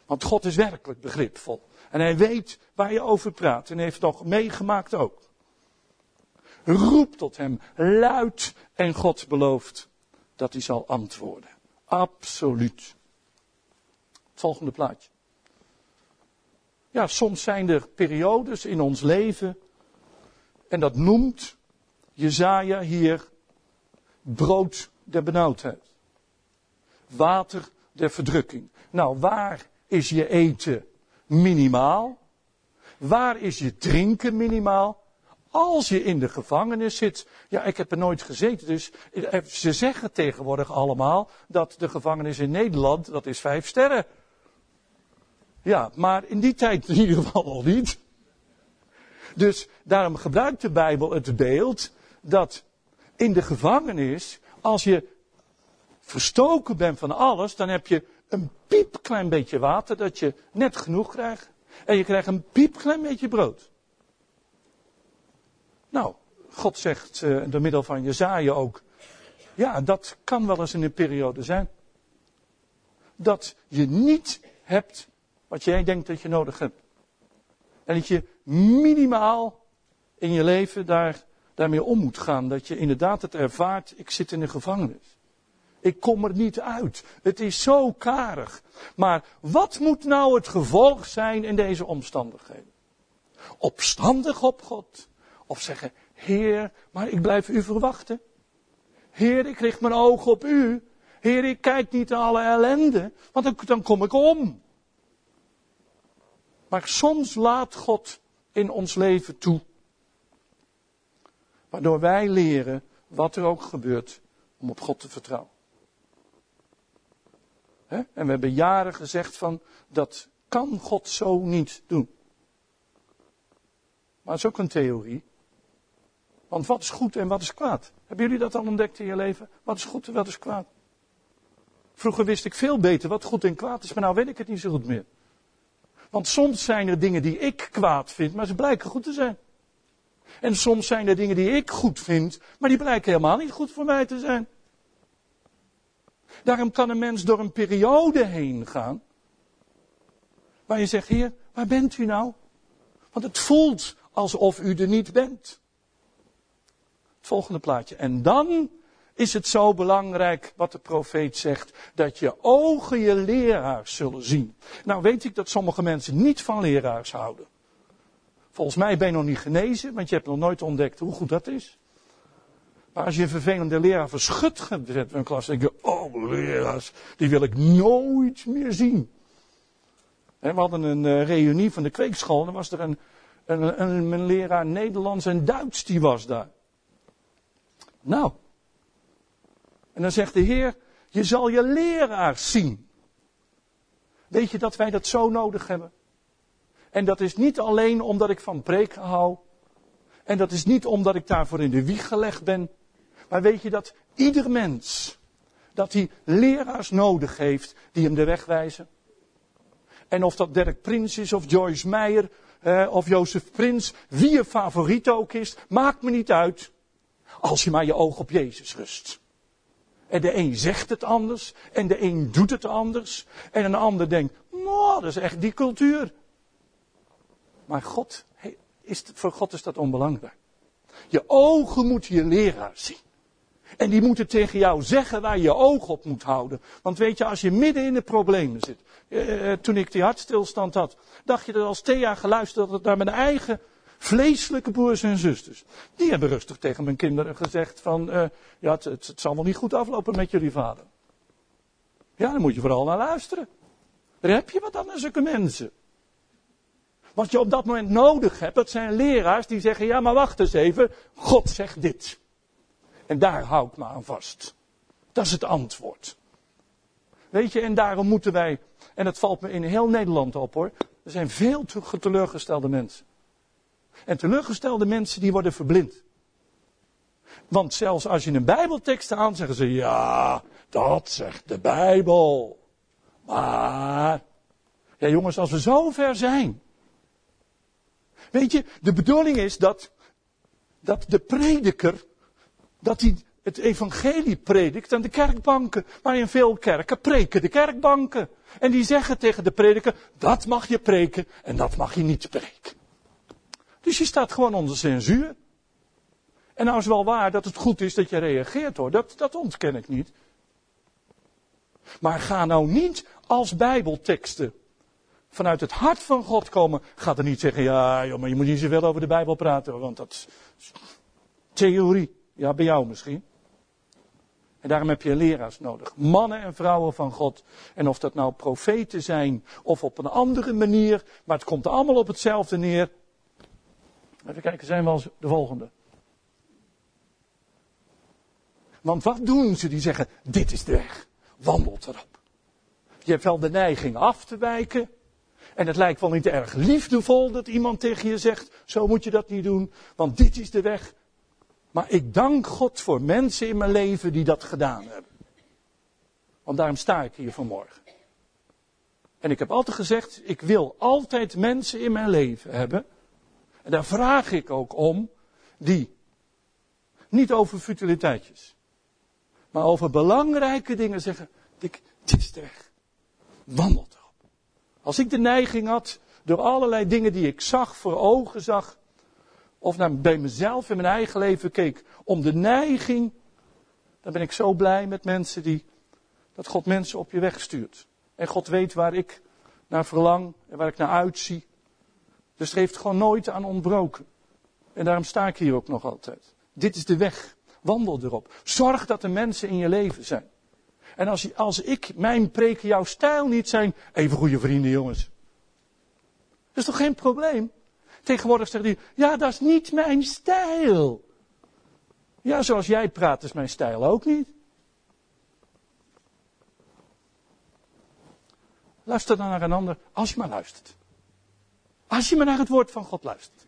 Want God is werkelijk begripvol. En hij weet waar je over praat en heeft nog meegemaakt ook. Roep tot hem luid en God belooft dat hij zal antwoorden. Absoluut. volgende plaatje. Ja, soms zijn er periodes in ons leven. En dat noemt Jezaja hier brood der benauwdheid. Water der verdrukking. Nou, waar is je eten minimaal? Waar is je drinken minimaal? Als je in de gevangenis zit, ja, ik heb er nooit gezeten, dus eh, ze zeggen tegenwoordig allemaal dat de gevangenis in Nederland, dat is vijf sterren. Ja, maar in die tijd in ieder geval al niet. Dus daarom gebruikt de Bijbel het beeld dat in de gevangenis, als je verstoken bent van alles, dan heb je een piepklein beetje water dat je net genoeg krijgt. En je krijgt een piepklein beetje brood. Nou, God zegt uh, door middel van Jezaja ook, ja, dat kan wel eens in een periode zijn. Dat je niet hebt wat jij denkt dat je nodig hebt. En dat je minimaal in je leven daar, daarmee om moet gaan. Dat je inderdaad het ervaart, ik zit in de gevangenis. Ik kom er niet uit. Het is zo karig. Maar wat moet nou het gevolg zijn in deze omstandigheden? Opstandig op God. Of zeggen, Heer, maar ik blijf u verwachten. Heer, ik richt mijn ogen op u. Heer, ik kijk niet naar alle ellende, want dan, dan kom ik om. Maar soms laat God in ons leven toe. Waardoor wij leren, wat er ook gebeurt, om op God te vertrouwen. En we hebben jaren gezegd van, dat kan God zo niet doen. Maar het is ook een theorie. Want wat is goed en wat is kwaad? Hebben jullie dat al ontdekt in je leven? Wat is goed en wat is kwaad? Vroeger wist ik veel beter wat goed en kwaad is, maar nou weet ik het niet zo goed meer. Want soms zijn er dingen die ik kwaad vind, maar ze blijken goed te zijn. En soms zijn er dingen die ik goed vind, maar die blijken helemaal niet goed voor mij te zijn. Daarom kan een mens door een periode heen gaan. Waar je zegt, Heer, waar bent u nou? Want het voelt alsof u er niet bent. Het volgende plaatje. En dan is het zo belangrijk wat de profeet zegt, dat je ogen je leraars zullen zien. Nou weet ik dat sommige mensen niet van leraars houden. Volgens mij ben je nog niet genezen, want je hebt nog nooit ontdekt hoe goed dat is. Maar als je een vervelende leraar verschut gezet in een klas, denk je, oh leraars, die wil ik nooit meer zien. We hadden een uh, reunie van de kweekschool en was er een, een, een, een leraar Nederlands en Duits, die was daar. Nou, en dan zegt de Heer, je zal je leraar zien. Weet je dat wij dat zo nodig hebben? En dat is niet alleen omdat ik van preken hou. En dat is niet omdat ik daarvoor in de wieg gelegd ben. Maar weet je dat ieder mens, dat hij leraars nodig heeft die hem de weg wijzen? En of dat Dirk Prins is of Joyce Meyer eh, of Jozef Prins, wie je favoriet ook is, maakt me niet uit. Als je maar je oog op Jezus rust. En de een zegt het anders, en de een doet het anders, en een ander denkt, nou, dat is echt die cultuur. Maar God, is, voor God is dat onbelangrijk. Je ogen moeten je leraar zien. En die moeten tegen jou zeggen waar je oog op moet houden. Want weet je, als je midden in de problemen zit. Eh, toen ik die hartstilstand had, dacht je dat als Thea geluisterd had naar mijn eigen vleeselijke broers en zusters. Die hebben rustig tegen mijn kinderen gezegd van, uh, ja, het, het, zal wel niet goed aflopen met jullie vader. Ja, dan moet je vooral naar luisteren. Daar heb je wat aan zulke mensen. Wat je op dat moment nodig hebt, dat zijn leraars die zeggen, ja maar wacht eens even, God zegt dit. En daar hou ik me aan vast. Dat is het antwoord. Weet je, en daarom moeten wij, en dat valt me in heel Nederland op hoor, er zijn veel teleurgestelde mensen. En teleurgestelde mensen die worden verblind. Want zelfs als je een bijbeltekst aan, zeggen ze, ja, dat zegt de Bijbel. Maar, ja jongens, als we zo ver zijn. Weet je, de bedoeling is dat, dat de prediker, dat hij het evangelie predikt aan de kerkbanken. Maar in veel kerken preken de kerkbanken. En die zeggen tegen de prediker, dat mag je preken en dat mag je niet preken. Dus je staat gewoon onder censuur. En nou is wel waar dat het goed is dat je reageert hoor, dat, dat ontken ik niet. Maar ga nou niet als bijbelteksten vanuit het hart van God komen. Ga er niet zeggen, ja joh, maar je moet niet zoveel over de Bijbel praten, want dat is theorie. Ja, bij jou misschien. En daarom heb je leraars nodig. Mannen en vrouwen van God. En of dat nou profeten zijn of op een andere manier. Maar het komt allemaal op hetzelfde neer. Even kijken, zijn we als de volgende. Want wat doen ze die zeggen, dit is de weg, wandelt erop. Je hebt wel de neiging af te wijken. En het lijkt wel niet erg liefdevol dat iemand tegen je zegt, zo moet je dat niet doen, want dit is de weg. Maar ik dank God voor mensen in mijn leven die dat gedaan hebben. Want daarom sta ik hier vanmorgen. En ik heb altijd gezegd, ik wil altijd mensen in mijn leven hebben en daar vraag ik ook om, die niet over futiliteitjes, maar over belangrijke dingen zeggen, ik, het is weg. Wandel erop. Als ik de neiging had, door allerlei dingen die ik zag, voor ogen zag, of naar, bij mezelf in mijn eigen leven keek, om de neiging, dan ben ik zo blij met mensen die, dat God mensen op je weg stuurt. En God weet waar ik naar verlang en waar ik naar uitzie. Dus er heeft gewoon nooit aan ontbroken. En daarom sta ik hier ook nog altijd. Dit is de weg. Wandel erop. Zorg dat er mensen in je leven zijn. En als, als ik, mijn preken, jouw stijl niet zijn, even goede vrienden jongens. Dat is toch geen probleem? Tegenwoordig zegt hij, ja dat is niet mijn stijl. Ja, zoals jij praat is mijn stijl ook niet. Luister dan naar een ander, als je maar luistert. Als je maar naar het woord van God luistert.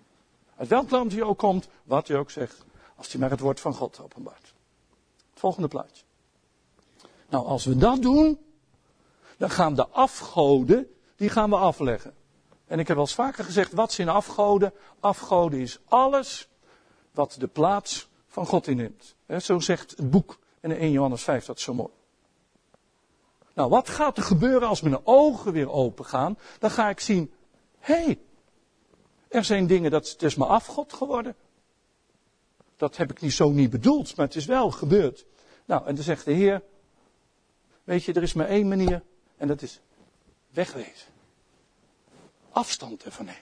Uit welk land je ook komt, wat je ook zegt. Als je maar het woord van God openbaart. Het volgende plaatje. Nou, als we dat doen, dan gaan de afgoden, die gaan we afleggen. En ik heb wel eens vaker gezegd, wat zijn afgoden? Afgoden is alles wat de plaats van God inneemt. zo zegt het boek in 1 Johannes 5 dat zo mooi. Nou, wat gaat er gebeuren als mijn ogen weer open gaan? Dan ga ik zien, hé, hey, er zijn dingen, dat het is me afgod geworden. Dat heb ik niet zo niet bedoeld, maar het is wel gebeurd. Nou, en dan zegt de Heer, weet je, er is maar één manier en dat is wegwezen. Afstand ervan nemen.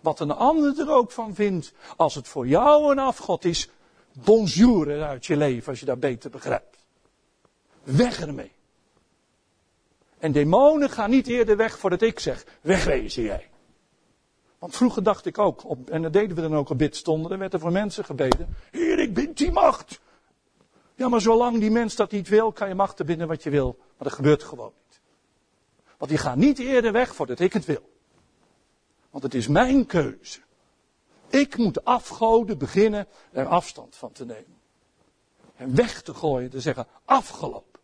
Wat een ander er ook van vindt, als het voor jou een afgod is, bonjour uit je leven als je dat beter begrijpt. Weg ermee. En demonen gaan niet eerder weg voordat ik zeg, wegwezen jij. Want vroeger dacht ik ook, op, en dat deden we dan ook op stonden, er werd er voor mensen gebeden. Heer, ik bind die macht. Ja, maar zolang die mens dat niet wil, kan je machten binnen wat je wil. Maar dat gebeurt gewoon niet. Want die gaat niet eerder weg voordat ik het wil. Want het is mijn keuze. Ik moet afgoden beginnen er afstand van te nemen. En weg te gooien, te zeggen afgelopen.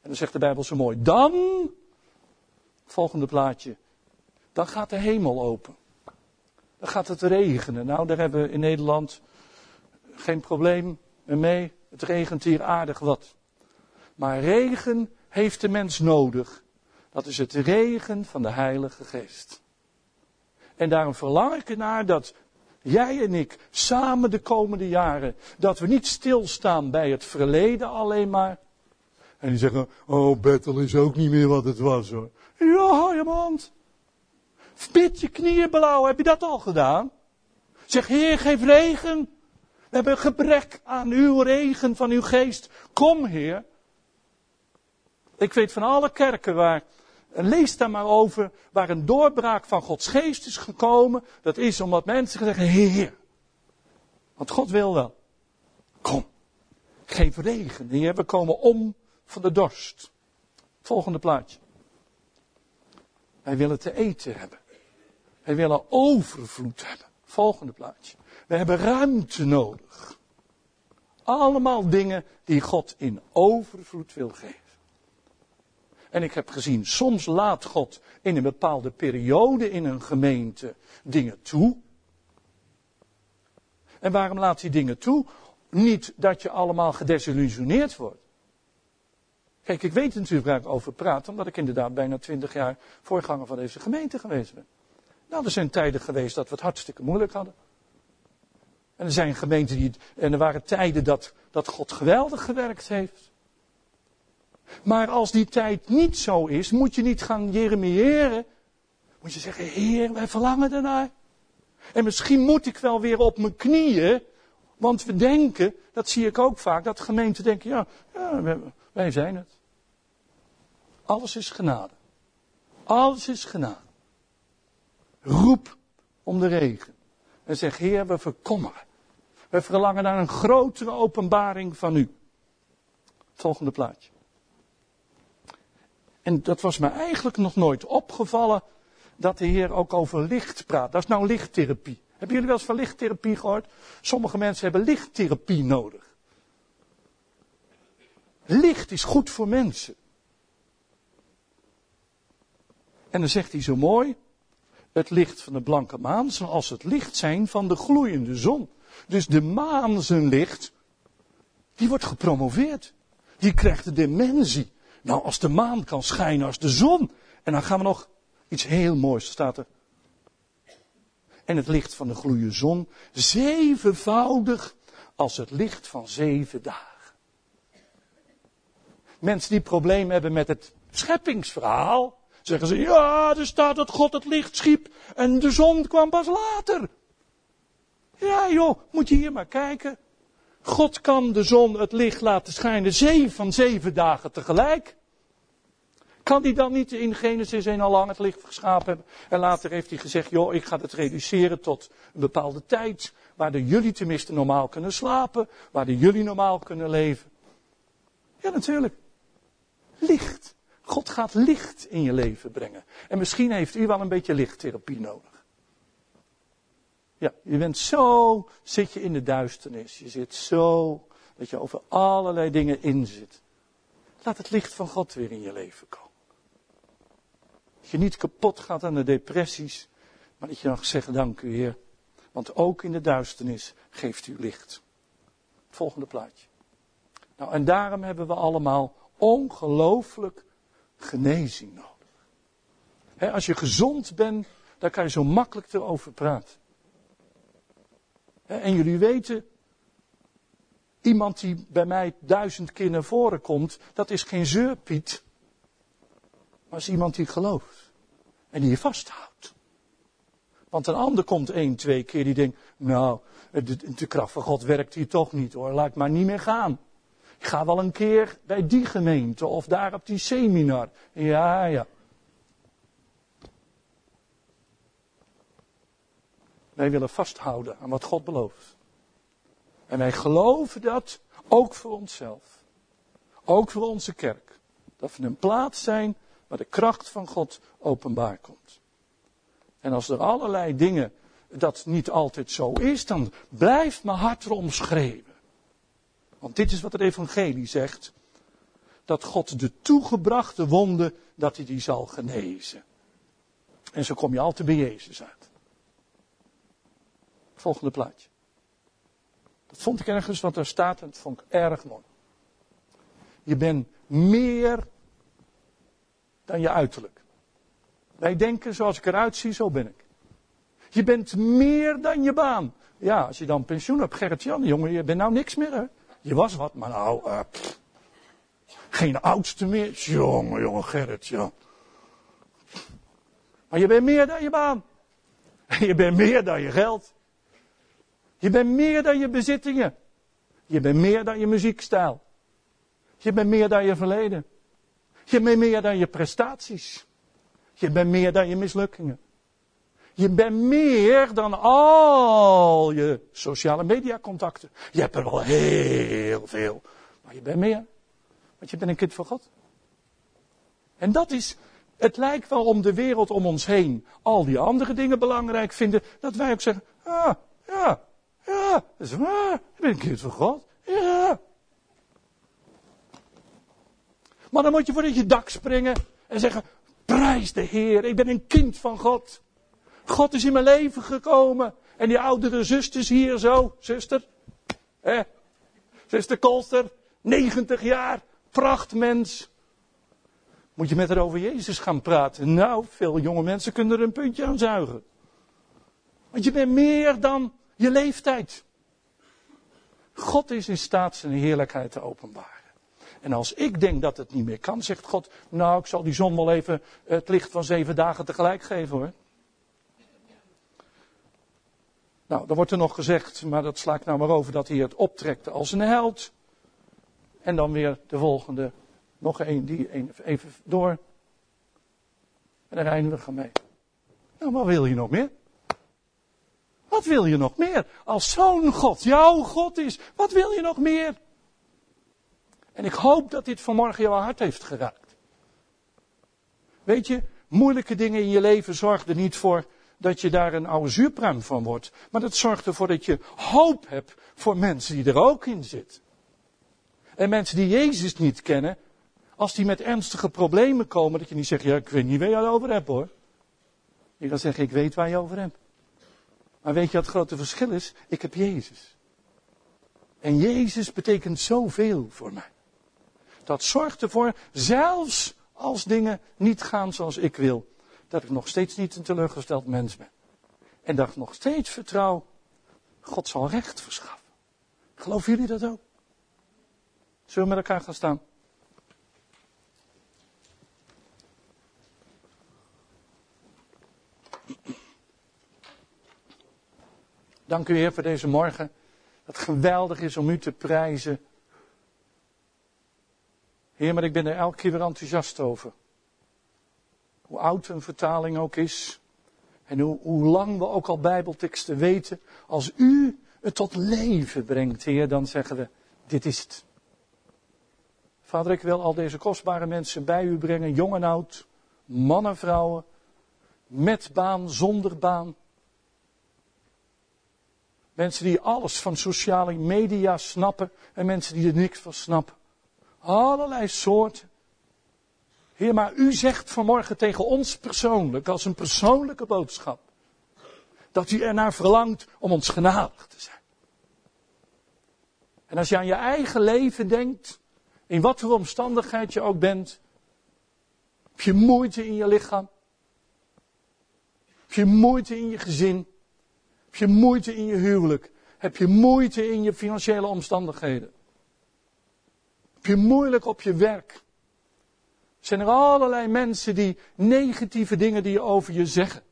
En dan zegt de Bijbel zo mooi, dan, volgende plaatje, dan gaat de hemel open. Dan gaat het regenen. Nou, daar hebben we in Nederland geen probleem mee. Het regent hier aardig wat. Maar regen heeft de mens nodig. Dat is het regen van de Heilige Geest. En daarom verlang ik ernaar dat jij en ik samen de komende jaren, dat we niet stilstaan bij het verleden alleen maar. En die zeggen, oh Bethel is ook niet meer wat het was hoor. Ja, je mond. Bid je knieën blauw, heb je dat al gedaan? Zeg, Heer, geef regen. We hebben gebrek aan uw regen van uw geest. Kom, Heer. Ik weet van alle kerken waar, lees daar maar over, waar een doorbraak van Gods geest is gekomen. Dat is omdat mensen zeggen, Heer. Want God wil wel. Kom. Geef regen, Heer. We komen om van de dorst. Volgende plaatje. Wij willen te eten hebben. Wij willen overvloed hebben. Volgende plaatje. We hebben ruimte nodig. Allemaal dingen die God in overvloed wil geven. En ik heb gezien, soms laat God in een bepaalde periode in een gemeente dingen toe. En waarom laat hij dingen toe? Niet dat je allemaal gedesillusioneerd wordt. Kijk, ik weet natuurlijk waar ik over praat, omdat ik inderdaad bijna twintig jaar voorganger van deze gemeente geweest ben. Nou, er zijn tijden geweest dat we het hartstikke moeilijk hadden. En er zijn gemeenten die. En er waren tijden dat, dat God geweldig gewerkt heeft. Maar als die tijd niet zo is, moet je niet gaan jeremiëren. Moet je zeggen, Heer, wij verlangen ernaar. En misschien moet ik wel weer op mijn knieën. Want we denken, dat zie ik ook vaak, dat gemeenten denken, ja, ja wij zijn het. Alles is genade. Alles is genade. Roep om de regen. En zeg, Heer, we verkommeren. We verlangen naar een grotere openbaring van u. volgende plaatje. En dat was me eigenlijk nog nooit opgevallen dat de Heer ook over licht praat. Dat is nou lichttherapie. Hebben jullie wel eens van lichttherapie gehoord? Sommige mensen hebben lichttherapie nodig. Licht is goed voor mensen. En dan zegt hij zo mooi, het licht van de blanke maan, zoals het licht zijn van de gloeiende zon. Dus de maan zijn licht, die wordt gepromoveerd. Die krijgt de dimensie. Nou, als de maan kan schijnen als de zon. En dan gaan we nog iets heel moois, staat er. En het licht van de gloeiende zon, zevenvoudig als het licht van zeven dagen. Mensen die problemen hebben met het scheppingsverhaal, zeggen ze, ja, er staat dat God het licht schiep en de zon kwam pas later. Ja joh, moet je hier maar kijken. God kan de zon het licht laten schijnen zeven van zeven dagen tegelijk. Kan hij dan niet in Genesis 1 al lang het licht geschapen hebben? En later heeft hij gezegd, joh, ik ga het reduceren tot een bepaalde tijd. Waar de jullie tenminste normaal kunnen slapen. Waar de jullie normaal kunnen leven. Ja, natuurlijk. Licht. God gaat licht in je leven brengen. En misschien heeft u wel een beetje lichttherapie nodig. Ja, je bent zo, zit je in de duisternis. Je zit zo, dat je over allerlei dingen in zit. Laat het licht van God weer in je leven komen. Dat je niet kapot gaat aan de depressies, maar dat je dan zegt, dank u Heer. Want ook in de duisternis geeft u licht. Volgende plaatje. Nou, en daarom hebben we allemaal ongelooflijk genezing nodig. als je gezond bent, dan kan je zo makkelijk erover praten. En jullie weten, iemand die bij mij duizend keer naar voren komt, dat is geen zeurpiet. Maar is iemand die gelooft. En die je vasthoudt. Want een ander komt één, twee keer die denkt, nou, de, de kracht van God werkt hier toch niet hoor, laat maar niet meer gaan. Ik ga wel een keer bij die gemeente of daar op die seminar. Ja, ja. Wij willen vasthouden aan wat God belooft. En wij geloven dat ook voor onszelf. Ook voor onze kerk. Dat we een plaats zijn waar de kracht van God openbaar komt. En als er allerlei dingen dat niet altijd zo is, dan blijft mijn hart erom schreeuwen. Want dit is wat het evangelie zegt. Dat God de toegebrachte wonden, dat hij die zal genezen. En zo kom je altijd bij Jezus uit. Volgende plaatje. Dat vond ik ergens, want daar staat en dat vond ik erg mooi. Je bent meer dan je uiterlijk. Wij denken, zoals ik eruit zie, zo ben ik. Je bent meer dan je baan. Ja, als je dan pensioen hebt, Gerrit-Jan, jongen, je bent nou niks meer, hè? Je was wat, maar nou, uh, geen oudste meer. Jongen, jongen, Gerrit-Jan. Maar je bent meer dan je baan. Je bent meer dan je geld. Je bent meer dan je bezittingen. Je bent meer dan je muziekstijl. Je bent meer dan je verleden. Je bent meer dan je prestaties. Je bent meer dan je mislukkingen. Je bent meer dan al je sociale mediacontacten. Je hebt er wel heel veel. Maar je bent meer. Want je bent een kind van God. En dat is, het lijkt wel om de wereld om ons heen al die andere dingen belangrijk vinden. Dat wij ook zeggen, ah, ja, ja, dat is waar. Ik ben een kind van God. Ja. Maar dan moet je voor je dak springen en zeggen, prijs de Heer, ik ben een kind van God. God is in mijn leven gekomen. En die oudere zusters hier zo, zuster. Hè? Zuster Kolster, 90 jaar, prachtmens. Moet je met haar over Jezus gaan praten? Nou, veel jonge mensen kunnen er een puntje aan zuigen. Want je bent meer dan je leeftijd. God is in staat zijn heerlijkheid te openbaren. En als ik denk dat het niet meer kan, zegt God, nou, ik zal die zon wel even het licht van zeven dagen tegelijk geven hoor. Nou, dan wordt er nog gezegd, maar dat sla ik nou maar over, dat hij het optrekt als een held. En dan weer de volgende, nog één, die even door. En daar eindigen we mee. Nou, wat wil je nog meer? Wat wil je nog meer? Als zo'n God jouw God is, wat wil je nog meer? En ik hoop dat dit vanmorgen jouw hart heeft geraakt. Weet je, moeilijke dingen in je leven zorgen er niet voor dat je daar een oude zuurpruim van wordt. Maar dat zorgt ervoor dat je hoop hebt voor mensen die er ook in zitten. En mensen die Jezus niet kennen, als die met ernstige problemen komen, dat je niet zegt, ja, ik weet niet waar je het over hebt hoor. Je kan zeggen, ik weet waar je over hebt. Maar weet je wat het grote verschil is? Ik heb Jezus. En Jezus betekent zoveel voor mij. Dat zorgt ervoor, zelfs als dingen niet gaan zoals ik wil, dat ik nog steeds niet een teleurgesteld mens ben. En dat ik nog steeds vertrouw, God zal recht verschaffen. Geloven jullie dat ook? Zullen we met elkaar gaan staan? Dank u Heer voor deze morgen. Het geweldig is om u te prijzen. Heer, maar ik ben er elke keer weer enthousiast over. Hoe oud een vertaling ook is. En hoe, hoe lang we ook al Bijbelteksten weten. Als u het tot leven brengt, Heer, dan zeggen we, dit is het. Vader, ik wil al deze kostbare mensen bij u brengen, jong en oud, mannen, vrouwen, met baan, zonder baan. Mensen die alles van sociale media snappen en mensen die er niks van snappen. Allerlei soorten. Heer, maar u zegt vanmorgen tegen ons persoonlijk, als een persoonlijke boodschap, dat u ernaar verlangt om ons genadig te zijn. En als je aan je eigen leven denkt, in wat voor omstandigheid je ook bent, heb je moeite in je lichaam, heb je moeite in je gezin, heb je moeite in je huwelijk, heb je moeite in je financiële omstandigheden, heb je moeilijk op je werk, zijn er allerlei mensen die negatieve dingen die over je zeggen.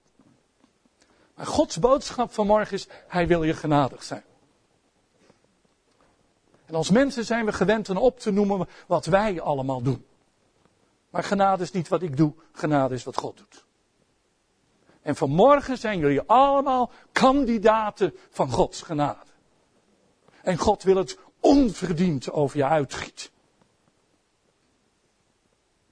Maar Gods boodschap vanmorgen is, Hij wil je genadig zijn. En als mensen zijn we gewend om op te noemen wat wij allemaal doen. Maar genade is niet wat ik doe, genade is wat God doet. En vanmorgen zijn jullie allemaal kandidaten van Gods genade. En God wil het onverdiend over je uitgieten.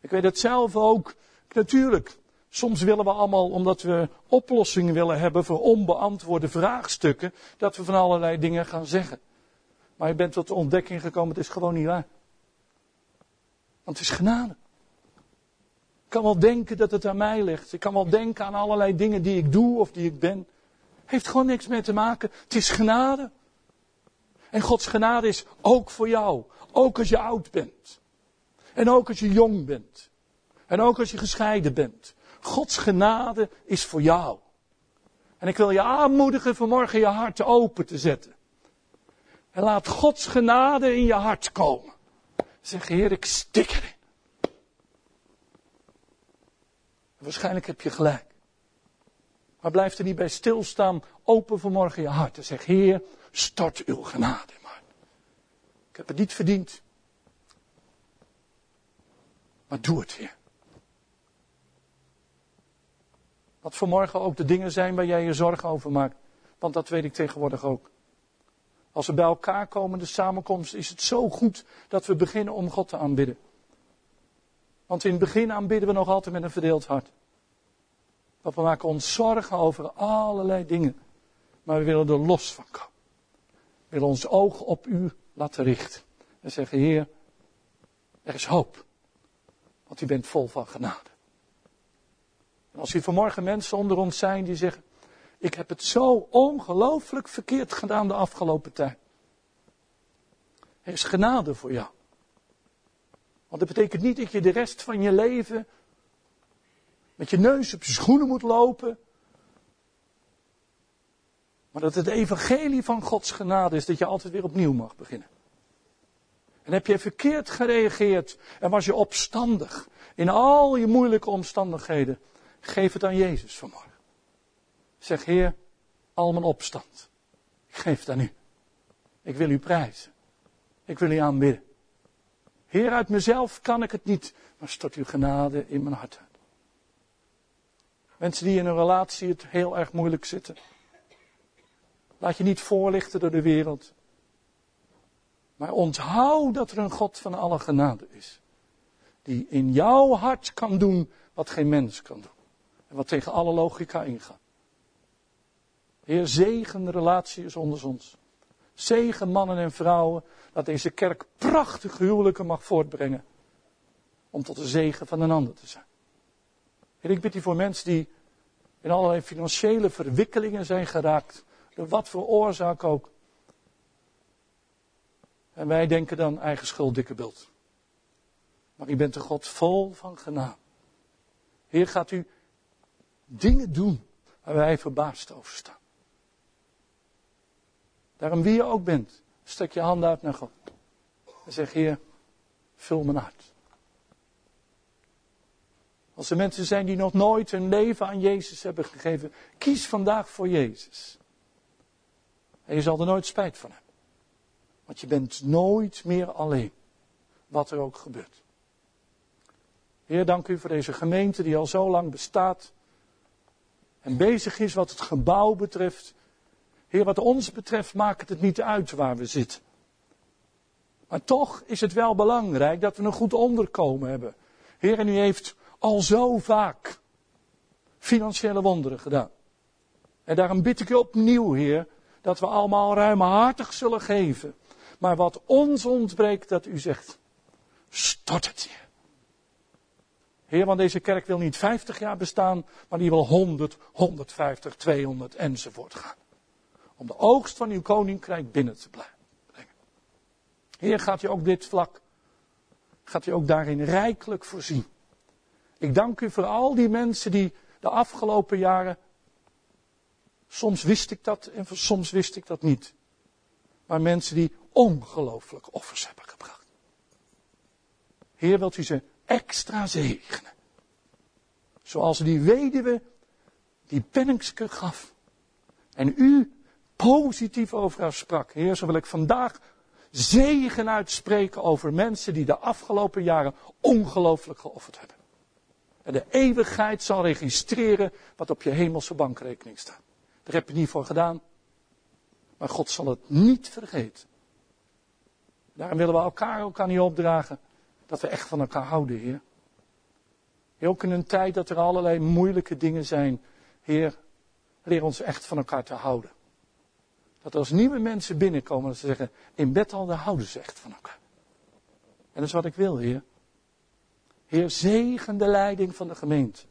Ik weet het zelf ook. Natuurlijk, soms willen we allemaal, omdat we oplossingen willen hebben voor onbeantwoorde vraagstukken, dat we van allerlei dingen gaan zeggen. Maar je bent tot de ontdekking gekomen, het is gewoon niet waar. Want het is genade. Ik kan wel denken dat het aan mij ligt. Ik kan wel denken aan allerlei dingen die ik doe of die ik ben. Heeft gewoon niks mee te maken. Het is genade. En Gods genade is ook voor jou. Ook als je oud bent. En ook als je jong bent. En ook als je gescheiden bent. Gods genade is voor jou. En ik wil je aanmoedigen vanmorgen je hart open te zetten. En laat Gods genade in je hart komen. Zeg, Heer, ik stik erin. Waarschijnlijk heb je gelijk. Maar blijf er niet bij stilstaan. Open vanmorgen je hart en zeg, Heer, stort uw genade in mij. Ik heb het niet verdiend. Maar doe het, Heer. Wat vanmorgen ook de dingen zijn waar jij je zorgen over maakt. Want dat weet ik tegenwoordig ook. Als we bij elkaar komen, de samenkomst, is het zo goed dat we beginnen om God te aanbidden. Want in het begin aanbidden we nog altijd met een verdeeld hart. Want we maken ons zorgen over allerlei dingen. Maar we willen er los van komen. We willen ons oog op u laten richten. En zeggen, Heer, er is hoop. Want u bent vol van genade. En als u vanmorgen mensen onder ons zijn die zeggen, ik heb het zo ongelooflijk verkeerd gedaan de afgelopen tijd. Er is genade voor jou. Want dat betekent niet dat je de rest van je leven met je neus op je schoenen moet lopen. Maar dat het evangelie van Gods genade is dat je altijd weer opnieuw mag beginnen. En heb je verkeerd gereageerd en was je opstandig in al je moeilijke omstandigheden, geef het aan Jezus vanmorgen. Zeg, Heer, al mijn opstand, ik geef het aan u. Ik wil u prijzen. Ik wil u aanbidden. Heer, uit mezelf kan ik het niet, maar stort uw genade in mijn hart. Mensen die in een relatie het heel erg moeilijk zitten. Laat je niet voorlichten door de wereld. Maar onthoud dat er een God van alle genade is. Die in jouw hart kan doen wat geen mens kan doen. En wat tegen alle logica ingaat. Heer, zegen de relaties onder ons. Zegen mannen en vrouwen. Dat deze kerk prachtige huwelijken mag voortbrengen. Om tot de zegen van een ander te zijn. Heer, ik bid u voor mensen die in allerlei financiële verwikkelingen zijn geraakt. Door wat voor oorzaak ook. En wij denken dan eigen schuld, dikke beeld. Maar u bent een God vol van genade. Heer, gaat u dingen doen waar wij verbaasd over staan. Daarom wie je ook bent, stek je handen uit naar God. En zeg, Heer, vul mijn hart. Als er mensen zijn die nog nooit hun leven aan Jezus hebben gegeven, kies vandaag voor Jezus. En je zal er nooit spijt van hebben. Want je bent nooit meer alleen, wat er ook gebeurt. Heer, dank u voor deze gemeente die al zo lang bestaat en bezig is wat het gebouw betreft. Heer, wat ons betreft maakt het niet uit waar we zitten. Maar toch is het wel belangrijk dat we een goed onderkomen hebben. Heer, en u heeft al zo vaak financiële wonderen gedaan. En daarom bid ik u opnieuw, Heer, dat we allemaal ruimhartig zullen geven. Maar wat ons ontbreekt, dat u zegt, stort het je. Heer, want deze kerk wil niet 50 jaar bestaan, maar die wil 100, 150, 200 enzovoort gaan. Om de oogst van uw koninkrijk binnen te brengen. Heer, gaat u ook dit vlak, gaat u ook daarin rijkelijk voorzien. Ik dank u voor al die mensen die de afgelopen jaren, soms wist ik dat en soms wist ik dat niet. Maar mensen die ongelooflijk offers hebben gebracht. Heer, wilt u ze extra zegenen. Zoals die weduwe die penningske gaf. En u positief over haar sprak. Heer, zo wil ik vandaag zegen uitspreken over mensen die de afgelopen jaren ongelooflijk geofferd hebben. En de eeuwigheid zal registreren wat op je hemelse bankrekening staat. Daar heb je niet voor gedaan. Maar God zal het niet vergeten. Daarom willen we elkaar ook aan je opdragen. Dat we echt van elkaar houden, Heer. Ook in een tijd dat er allerlei moeilijke dingen zijn. Heer, leer ons echt van elkaar te houden. Dat als nieuwe mensen binnenkomen, dat ze zeggen, in Bethel, daar houden ze echt van elkaar. En dat is wat ik wil, Heer. Heer, zegen de leiding van de gemeente.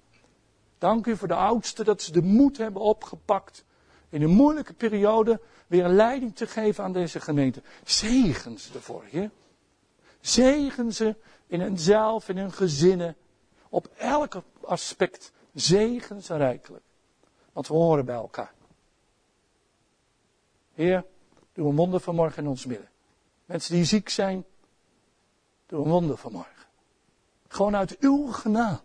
Dank u voor de oudsten dat ze de moed hebben opgepakt. In een moeilijke periode weer leiding te geven aan deze gemeente. Zegen ze ervoor, Heer. Zegen ze in hunzelf, in hun gezinnen. Op elk aspect. Zegen ze rijkelijk. Want we horen bij elkaar. Heer, doe een wonder vanmorgen in ons midden. Mensen die ziek zijn, doe een wonder vanmorgen. Gewoon uit uw genade.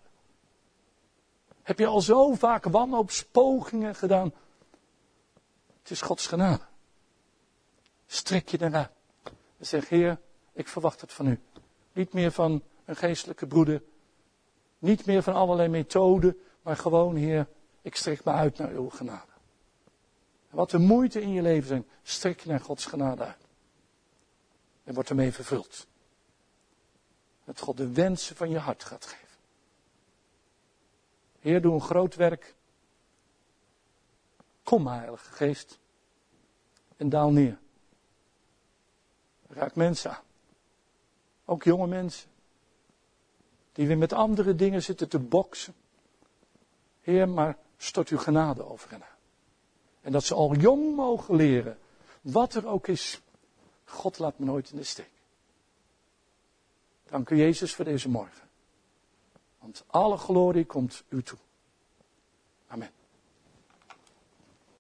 Heb je al zo vaak wanhoopspogingen gedaan? Het is Gods genade. Strek je ernaar. En zeg, Heer, ik verwacht het van u. Niet meer van een geestelijke broeder. Niet meer van allerlei methoden. Maar gewoon, Heer, ik strek me uit naar uw genade. Wat de moeite in je leven zijn, strek je naar Gods genade uit. En wordt ermee vervuld. Dat God de wensen van je hart gaat geven. Heer, doe een groot werk. Kom, Heilige Geest. En daal neer. Raak mensen aan. Ook jonge mensen. Die weer met andere dingen zitten te boksen. Heer, maar stort uw genade over hen En dat ze al jong mogen leren. Wat er ook is. God laat me nooit in de steek. Dank u Jezus voor deze morgen. Want alle glorie komt u toe. Amen.